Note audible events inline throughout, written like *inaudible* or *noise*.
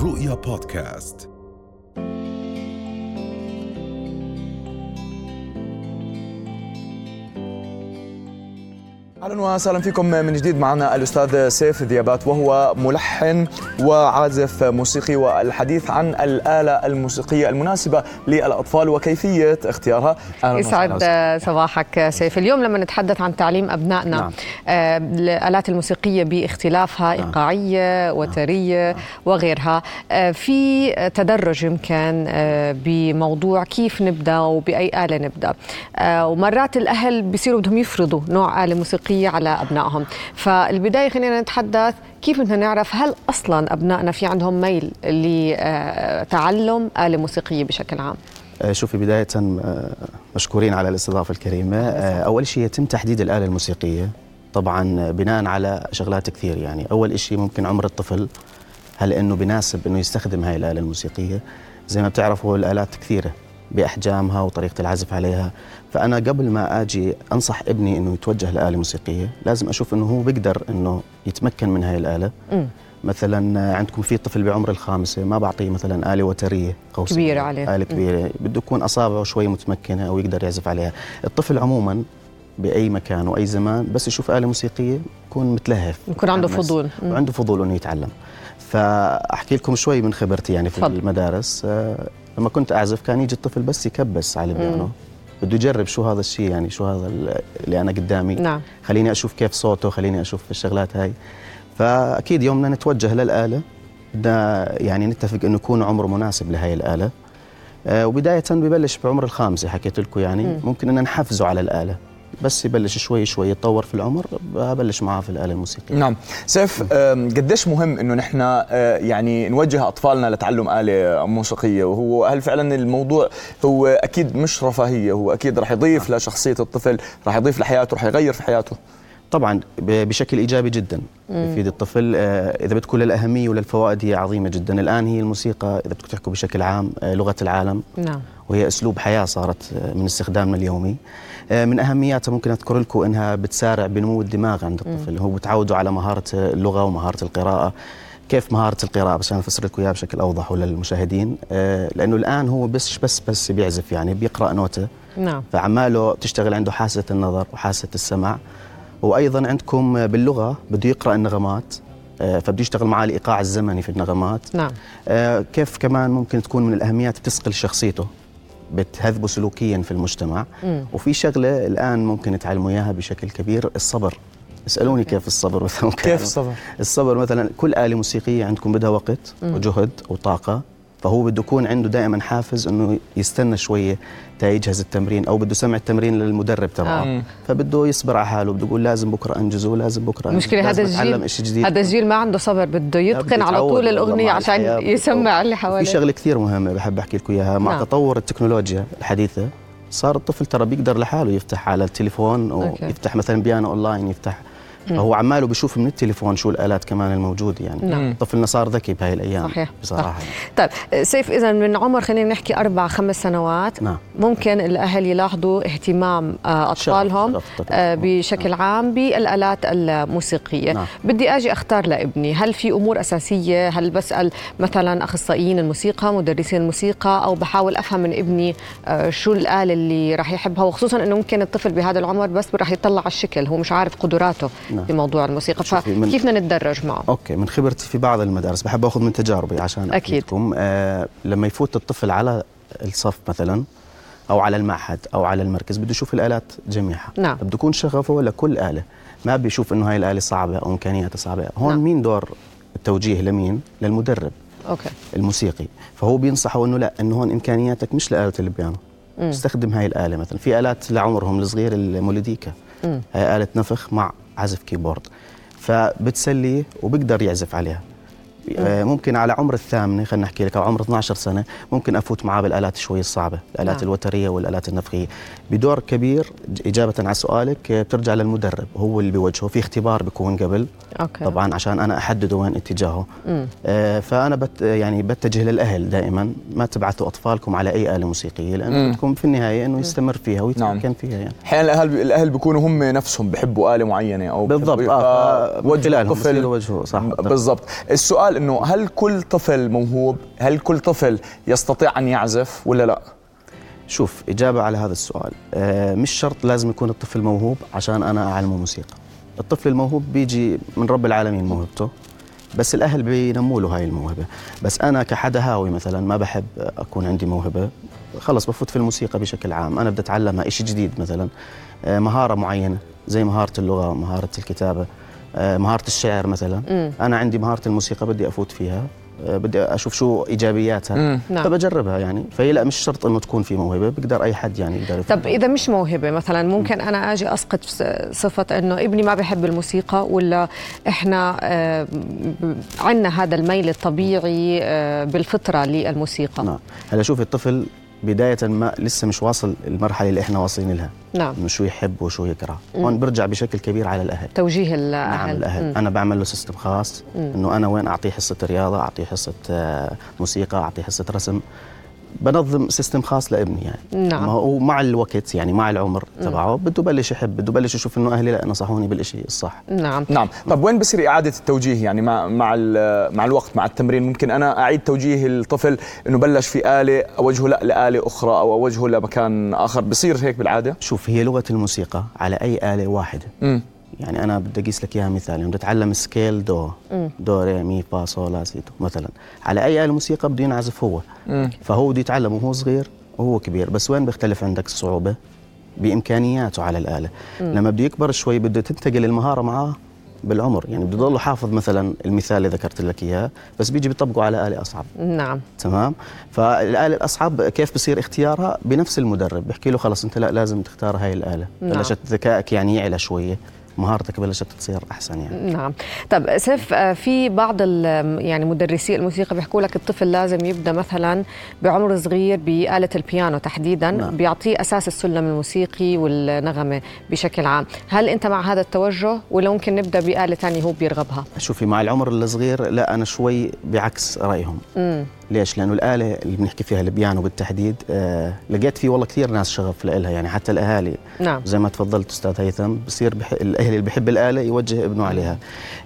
رؤيا بودكاست. أهلا وسهلا فيكم من جديد. معنا الأستاذ سيف ذيابات وهو ملحن وعازف موسيقي والحديث عن الآلة الموسيقية المناسبة للأطفال وكيفية اختيارها. أهلا يسعد صباحك سيف. اليوم لما نتحدث عن تعليم أبنائنا نعم. آه، الآلات الموسيقية باختلافها نعم. إيقاعية وترية نعم. وغيرها. آه، في تدرج يمكن آه، بموضوع كيف نبدأ وبأي آلة نبدأ. ومرات الأهل بيصيروا بدهم يفرضوا نوع آلة موسيقية موسيقيه على أبنائهم. فالبداية خلينا نتحدث كيف بدنا نعرف هل أصلا أبنائنا في عندهم ميل لتعلم آلة موسيقية بشكل عام؟ آه، شوفي بداية آه، مشكورين على الاستضافة الكريمة. آه، أول شيء يتم تحديد الآلة الموسيقية طبعا بناء على شغلات كثير. يعني أول شيء ممكن عمر الطفل هل أنه بناسب أنه يستخدم هاي الآلة الموسيقية؟ زي ما بتعرفوا الآلات كثيرة. بأحجامها وطريقة العزف عليها. فأنا قبل ما آجي أنصح ابني إنه يتوجه لآلة موسيقية. لازم أشوف إنه هو بيقدر إنه يتمكن من هاي الآلة. م. مثلا عندكم في طفل بعمر الخامسة ما بعطيه مثلا آلة وترية قوسية. كبيرة عليه. آلة كبيرة. بده يكون أصابعه شوي متمكنة أو يقدر يعزف عليها. الطفل عموما بأي مكان وأي زمان بس يشوف آلة موسيقية يكون متلهف. يكون عنده فضول. وعنده فضول إنه يتعلم. فأحكي لكم شوي من خبرتي يعني في فضل. المدارس. آه، لما كنت أعزف كان يجي الطفل بس يكبس على البيانو. بده يجرب شو هذا الشيء يعني شو هذا اللي أنا قدامي. نعم. خليني أشوف كيف صوته خليني أشوف الشغلات هاي. فأكيد يوم بدنا نتوجه للآلة. بدنا يعني نتفق إنه يكون عمره مناسب لهي الآلة. آه وبداية ببلش بعمر الخامسة حكيت لكم يعني. مم. ممكن إن نحفزه على الآلة. بس يبلش شوي شوي يتطور في العمر ببلش معاه في الآلة الموسيقية. نعم. سيف قديش مهم إنه نحن آه، يعني نوجه أطفالنا لتعلم آلة موسيقية؟ وهو هل فعلا الموضوع هو أكيد مش رفاهية هو أكيد رح يضيف نعم. لشخصية الطفل رح يضيف لحياته رح يغير في حياته. طبعا بشكل إيجابي جدا يفيد الطفل. آه، إذا بدكم للاهميه وللفوائد هي عظيمة جدا. الآن هي الموسيقى إذا بدكم تحكوا بشكل عام آه، لغة العالم. نعم. وهي أسلوب حياة صارت من استخدامنا اليومي. من اهمياتها ممكن أذكر لكم إنها بتسارع بنمو الدماغ عند الطفل. هو بتعوده على مهارة اللغة ومهارة القراءة. كيف مهارة القراءة؟ بس أنا أفسر لكم إياها بشكل أوضح وللمشاهدين. آه، لأنه الآن هو بس بس بس بيعزف يعني بيقرأ نوتة. نعم. فعماله بتشتغل عنده حاسة النظر وحاسة السمع. وأيضا عندكم باللغة بده يقرأ النغمات. آه، فبده يشتغل معاه الإيقاع الزمني في النغمات. نعم. كيف كمان ممكن تكون من الأهميات بتسقل شخصيته؟ بتهذبه سلوكيا في المجتمع. مم. وفي شغلة الآن ممكن تعلموا إياها بشكل كبير الصبر. اسألوني كيف الصبر مثلا؟ كيف الصبر؟ الصبر مثلا كل آلة موسيقية عندكم بدها وقت مم. وجهد وطاقة. فهو بده يكون عنده دائما حافز إنه يستنى شوية تا يجهز التمرين أو بده سمع التمرين للمدرب تبعه. آه. فبده يصبر على حاله بده يقول لازم بكرة أنجزه لازم بكرة المشكلة هذا الجيل شيء جديد. هذا الجيل ما عنده صبر بده يتقن على طول الأغنية عشان *laughs* يسمع اللي حواليه. في شغلة كثير مهمة بحب أحكي لكم إياها. مع نعم. تطور التكنولوجيا الحديثة صار الطفل ترى بيقدر لحاله يفتح على التليفون ويفتح مثلا بيانو أونلاين يفتح فهو عماله بيشوف من التليفون شو الآلات كمان الموجوده يعني. نعم. طفلنا صار ذكي بهاي الأيام صحيح. بصراحة. صح. طيب سيف إذا من عمر خلينا نحكي أربع خمس سنوات نعم. ممكن الأهل يلاحظوا اهتمام آه، أطفالهم آه، بشكل عام بالآلات الموسيقية. نعم. بدي آجي أختار لابني. هل في أمور أساسية؟ هل بسأل مثلا أخصائيين الموسيقى مدرسين الموسيقى أو بحاول أفهم من ابني آه، شو الآلة اللي راح يحبها؟ وخصوصا إنه ممكن الطفل بهذا العمر بس راح يطلع على الشكل هو مش عارف قدراته. نعم. في موضوع الموسيقى. فكيف بدنا نتدرج معه؟ أوكي من خبرتي في بعض المدارس بحب آخذ من تجاربي عشان أكيد. آه لما يفوت الطفل على الصف مثلا أو على المعهد أو على المركز بده يشوف الآلات جميعها. نعم. بده يكون شغفه لكل آلة. ما بيشوف إنه هاي الآلة صعبة أو إمكانياتها صعبة. هون نعم. مين دور التوجيه لمين؟ للمدرب. okay. الموسيقي. فهو بينصحه إنه لا إنه هون إمكانياتك مش لآلة البيانو. استخدم هاي الآلة مثلا. في آلات لعمرهم الصغير المولوديكا هاي آلة نفخ مع عزف keyboard. فبتسليه وبقدر يعزف عليها. ممكن على عمر الثامنه خلينا نحكي لك أو عمر 12 سنة ممكن أفوت معاه بالآلات شوي الصعبة الالات نعم. الوترية والآلات النفخية. بدور كبير إجابة على سؤالك آه، بترجع للمدرب هو اللي بيوجهه في اختبار بيكون قبل. أوكي. طبعا عشان أنا احدده وين اتجاهه. آه فأنا بت يعني بتجه للأهل دائما. ما تبعثوا أطفالكم على أي آلة موسيقية لأنه بدكم في النهاية إنه يستمر فيها ويتمكن نعم. فيها يعني. أحيانا الأهل الأهل بيكونوا هم نفسهم بحبوا آلة معينة أو بالضبط. آه وجه الطفل. وجهه صح. بالضبط. السؤال إنه هل كل طفل موهوب؟ هل كل طفل يستطيع أن يعزف ولا لا؟ شوف إجابة على هذا السؤال. آه، مش شرط لازم يكون الطفل موهوب عشان أنا أعلمه موسيقى. الطفل الموهوب بيجي من رب العالمين موهبته بس الأهل بينموا له هاي الموهبة. بس أنا كحدا هاوي مثلا ما بحب أكون عندي موهبة خلص بفوت في الموسيقى بشكل عام. أنا بدي أتعلمها إشي جديد مثلا. آه، مهارة معينة زي مهارة اللغة مهارة الكتابة. آه، مهارة الشعر مثلا مم. أنا عندي مهارة الموسيقى بدي أفوت فيها آه، بدي أشوف شو إيجابياتها مم. نعم. فبجربها يعني فهي لا مش شرط إنه تكون في موهبة بقدر أي حد يعني يقدر طب. إذا مش موهبة مثلا ممكن أنا آجي أسقط صفة إنه ابني ما بحب الموسيقى ولا إحنا آه، عندنا هذا الميل الطبيعي آه، بالفطرة للموسيقى نعم هلا شوفي الطفل بداية ما لسه مش واصل المرحلة اللي إحنا واصلين لها. نعم. شو يحب وشو يكره. هون برجع بشكل كبير على الأهل. توجيه نعم الأهل. الاهل مم. أنا بعمل له system خاص. إنه أنا وين أعطيه حصة رياضة أعطيه حصة آه، موسيقى أعطيه حصة رسم. بنظم system خاص لابني يعني. نعم. ما هو مع الوقت يعني مع العمر تبعه بده بلش يحب بده بلش يشوف إنه أهلي لا نصحوني بالشيء الصح. نعم. نعم. طب وين بصير إعادة التوجيه يعني مع مع ال- مع الوقت مع التمرين؟ ممكن أنا أعيد توجيه الطفل إنه بلش في آلة أوجهه لا لآلة أخرى أو أوجهه لمكان آخر. بصير هيك بالعادة؟ شوف هي لغة الموسيقى على أي آلة واحدة. امم يعني أنا بدي أقيس لك إياها مثال يعني بدي أتعلم scale دو دو ري مي فا صول لا سي دو مثلا. على أي آلة موسيقى بده ينعزف هو. مم. فهو بده يتعلم وهو صغير وهو كبير. بس وين بيختلف عندك الصعوبة؟ بإمكانياته على الآلة. لما بده يكبر شوي بده تنتقل المهارة معاه بالعمر. يعني بده يضل حافظ مثلا المثال اللي ذكرت لك إياه بس بيجي بيطبقه على آلة أصعب. نعم. تمام؟ فالآلة الأصعب كيف بصير اختيارها؟ بنفس المدرب. بحكي له خلص أنت لا لازم تختار هاي الآلة. نعم. بلشت ذكائك يعني يعلى شوية. مهارتك بلشت تصير أحسن يعني. نعم. طب سيف آه، في بعض يعني مدرسي الموسيقى بيحكوا لك الطفل لازم يبدأ مثلا بعمر صغير بآلة البيانو تحديدا نعم. بيعطيه أساس السلم الموسيقي والنغمة بشكل عام. هل أنت مع هذا التوجه؟ ولا ممكن نبدأ بآلة ثانية هو بيرغبها؟ شوفي مع العمر الصغير لا أنا شوي بعكس رأيهم. امم ليش؟ لأنه الآلة اللي بنحكي فيها البيانو بالتحديد آه لقيت فيه والله كثير ناس شغف لها يعني حتى الأهالي. نعم. زي ما تفضلت أستاذ هيثم بصير بح... الأهل اللي بحب الآلة يوجه ابنه عليها.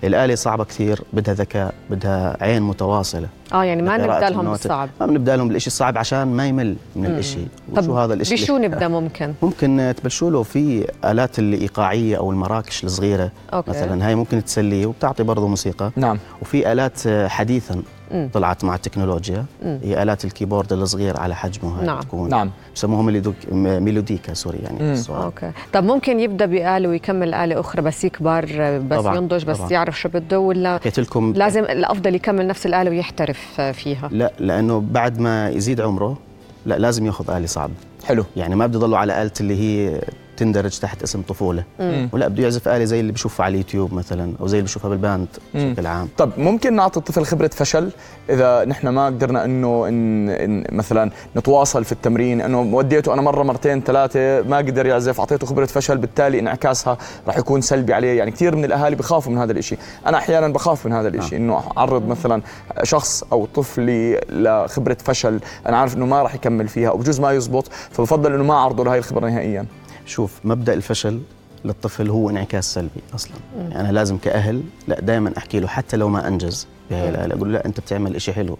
الآلة صعبة كثير بدها ذكاء بدها عين متواصلة. آه يعني ما نبدأ لهم. بالصعب ما بنبدأ لهم بالشيء الصعب عشان ما يمل من الشيء وشو هذا الشيء بشو نبدأ ممكن ممكن تبلشوا له في آلات الإيقاعية أو الماراكاس الصغيرة okay. مثلا هاي ممكن تسليه وبتعطي برضه موسيقى نعم وفي آلات آه، حديثا مم. طلعت مع التكنولوجيا مم. هي آلات ال keyboard الصغير على حجمه هاي نعم. بتكون نعم. بسموها ميلوديك ميلوديكا sorry يعني okay طب ممكن يبدأ بآلة ويكمل آلة أخرى بس يكبر بس طبعاً، ينضج بس طبعاً. يعرف شو بده ولا حكيت لكم لازم الأفضل يكمل نفس الآلة ويحترف آه، فيها. لا لأنه بعد ما يزيد عمره لا لازم ياخذ آلة صعبة حلو. يعني ما بده يضلوا على آلة اللي هي تندرج تحت اسم طفولة. ولا بده يعزف آلة زي اللي بشوفها على اليوتيوب مثلا أو زي اللي بشوفها بالباند مم. بشكل عام. طب ممكن نعطي الطفل خبرة فشل؟ إذا نحن ما قدرنا إنه إن إن مثلا نتواصل في التمرين إنه وديته أنا مرة مرتين ثلاثة ما قدر يعزف أعطيته خبرة فشل بالتالي انعكاسها راح يكون سلبي عليه. يعني كثير من الأهالي بخافوا من هذا الإشي. أنا أحيانا بخاف من هذا الإشي. إنه أعرض مثلا شخص أو طفلي لخبرة فشل أنا عارف إنه ما راح يكمل فيها أو بجوز ما يزبط فبفضل إنه ما أعرضه لهي الخبرة نهائيا. شوف مبدأ الفشل للطفل هو انعكاس سلبي أصلا. يعني أنا لازم كأهل لا دائما أحكي له حتى لو ما أنجز بهي الآلة أقول له لا أنت بتعمل إشي حلو.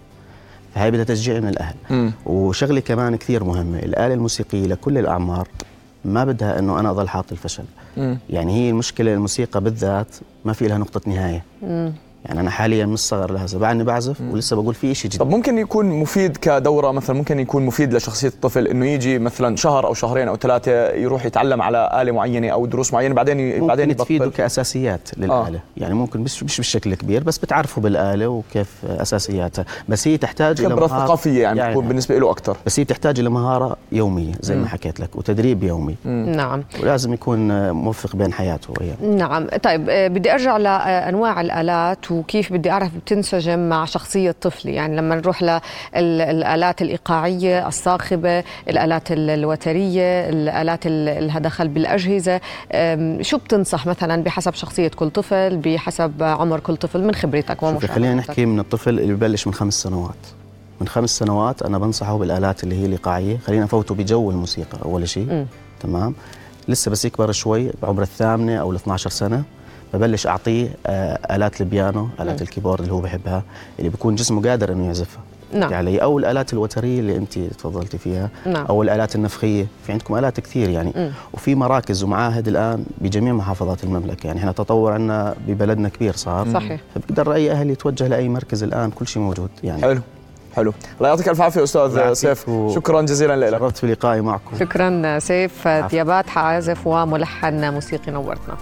فهي بدها تشجيع من الأهل. مم. وشغلة كمان كثير مهمة الآلة الموسيقية لكل الأعمار ما بدها إنه أنا اضل حاط الفشل. مم. يعني هي المشكلة الموسيقى بالذات ما في لها نقطة نهاية. يعني أنا حاليا من الصغر لهسه بعدني بعزف ولسه بقول في شيء طب جديد ممكن يكون مفيد كدورة مثلا ممكن يكون مفيد لشخصية الطفل إنه يجي مثلا شهر أو شهرين أو ثلاثة يروح يتعلم على آلة معينة أو دروس معينة بعدين ي- بعدين ممكن تفيده يبطل كأساسيات للآلة. آه. يعني ممكن مش مش بشكل كبير بس بتعرفه بالآلة وكيف اساسياتها بس هي تحتاج إلى خبرة مهارة- ثقافية يعني بتكون بالنسبة له أكثر بس هي بتحتاج إلى مهارة يومية زي ما حكيت لك وتدريب يومي. نعم. ولازم يكون موفق بين حياته وإياه نعم. طيب آه، بدي أرجع لأنواع الآلات وكيف بدي أعرف بتنسجم مع شخصية طفلي. يعني لما نروح للالات الإيقاعية الصاخبة الآلات ال- الوترية الآلات ال- اللي دخل بالأجهزة أم، شو بتنصح مثلا بحسب شخصية كل طفل بحسب عمر كل طفل من خبرتك ومشاهدتك؟ خلينا نحكي من الطفل اللي ببلش من خمس سنوات. من خمس سنوات أنا بنصحه بالآلات اللي هي الإيقاعية. خلينا نفوته بجو الموسيقى أول شيء. تمام؟ لسه بس يكبر شوي بعمر الثامنة أو ال 12 سنة. ببلش أعطيه آه، آلات البيانو آلات الكيبورد اللي هو بحبها اللي بيكون جسمه قادر إنه يعزفها. نعم. يعني أو الالات الوترية اللي أنت تفضلتي فيها نعم. أو الالات النفخية في عندكم آلات كثير يعني. مم. وفي مراكز ومعاهد الآن بجميع محافظات المملكة. يعني إحنا تطور عندنا ببلدنا كبير صار. صحيح. فبقدر اي أهل يتوجه لأي مركز الآن كل شيء موجود يعني. حلو. حلو. الله يعطيك الف عافية أستاذ سيف. و- شكرا جزيلا لك. شرفت في لقائي معكم. شكرا سيف. ديابات عازف وملحن موسيقي نورتنا.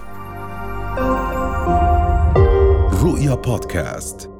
رؤيا بودكاست.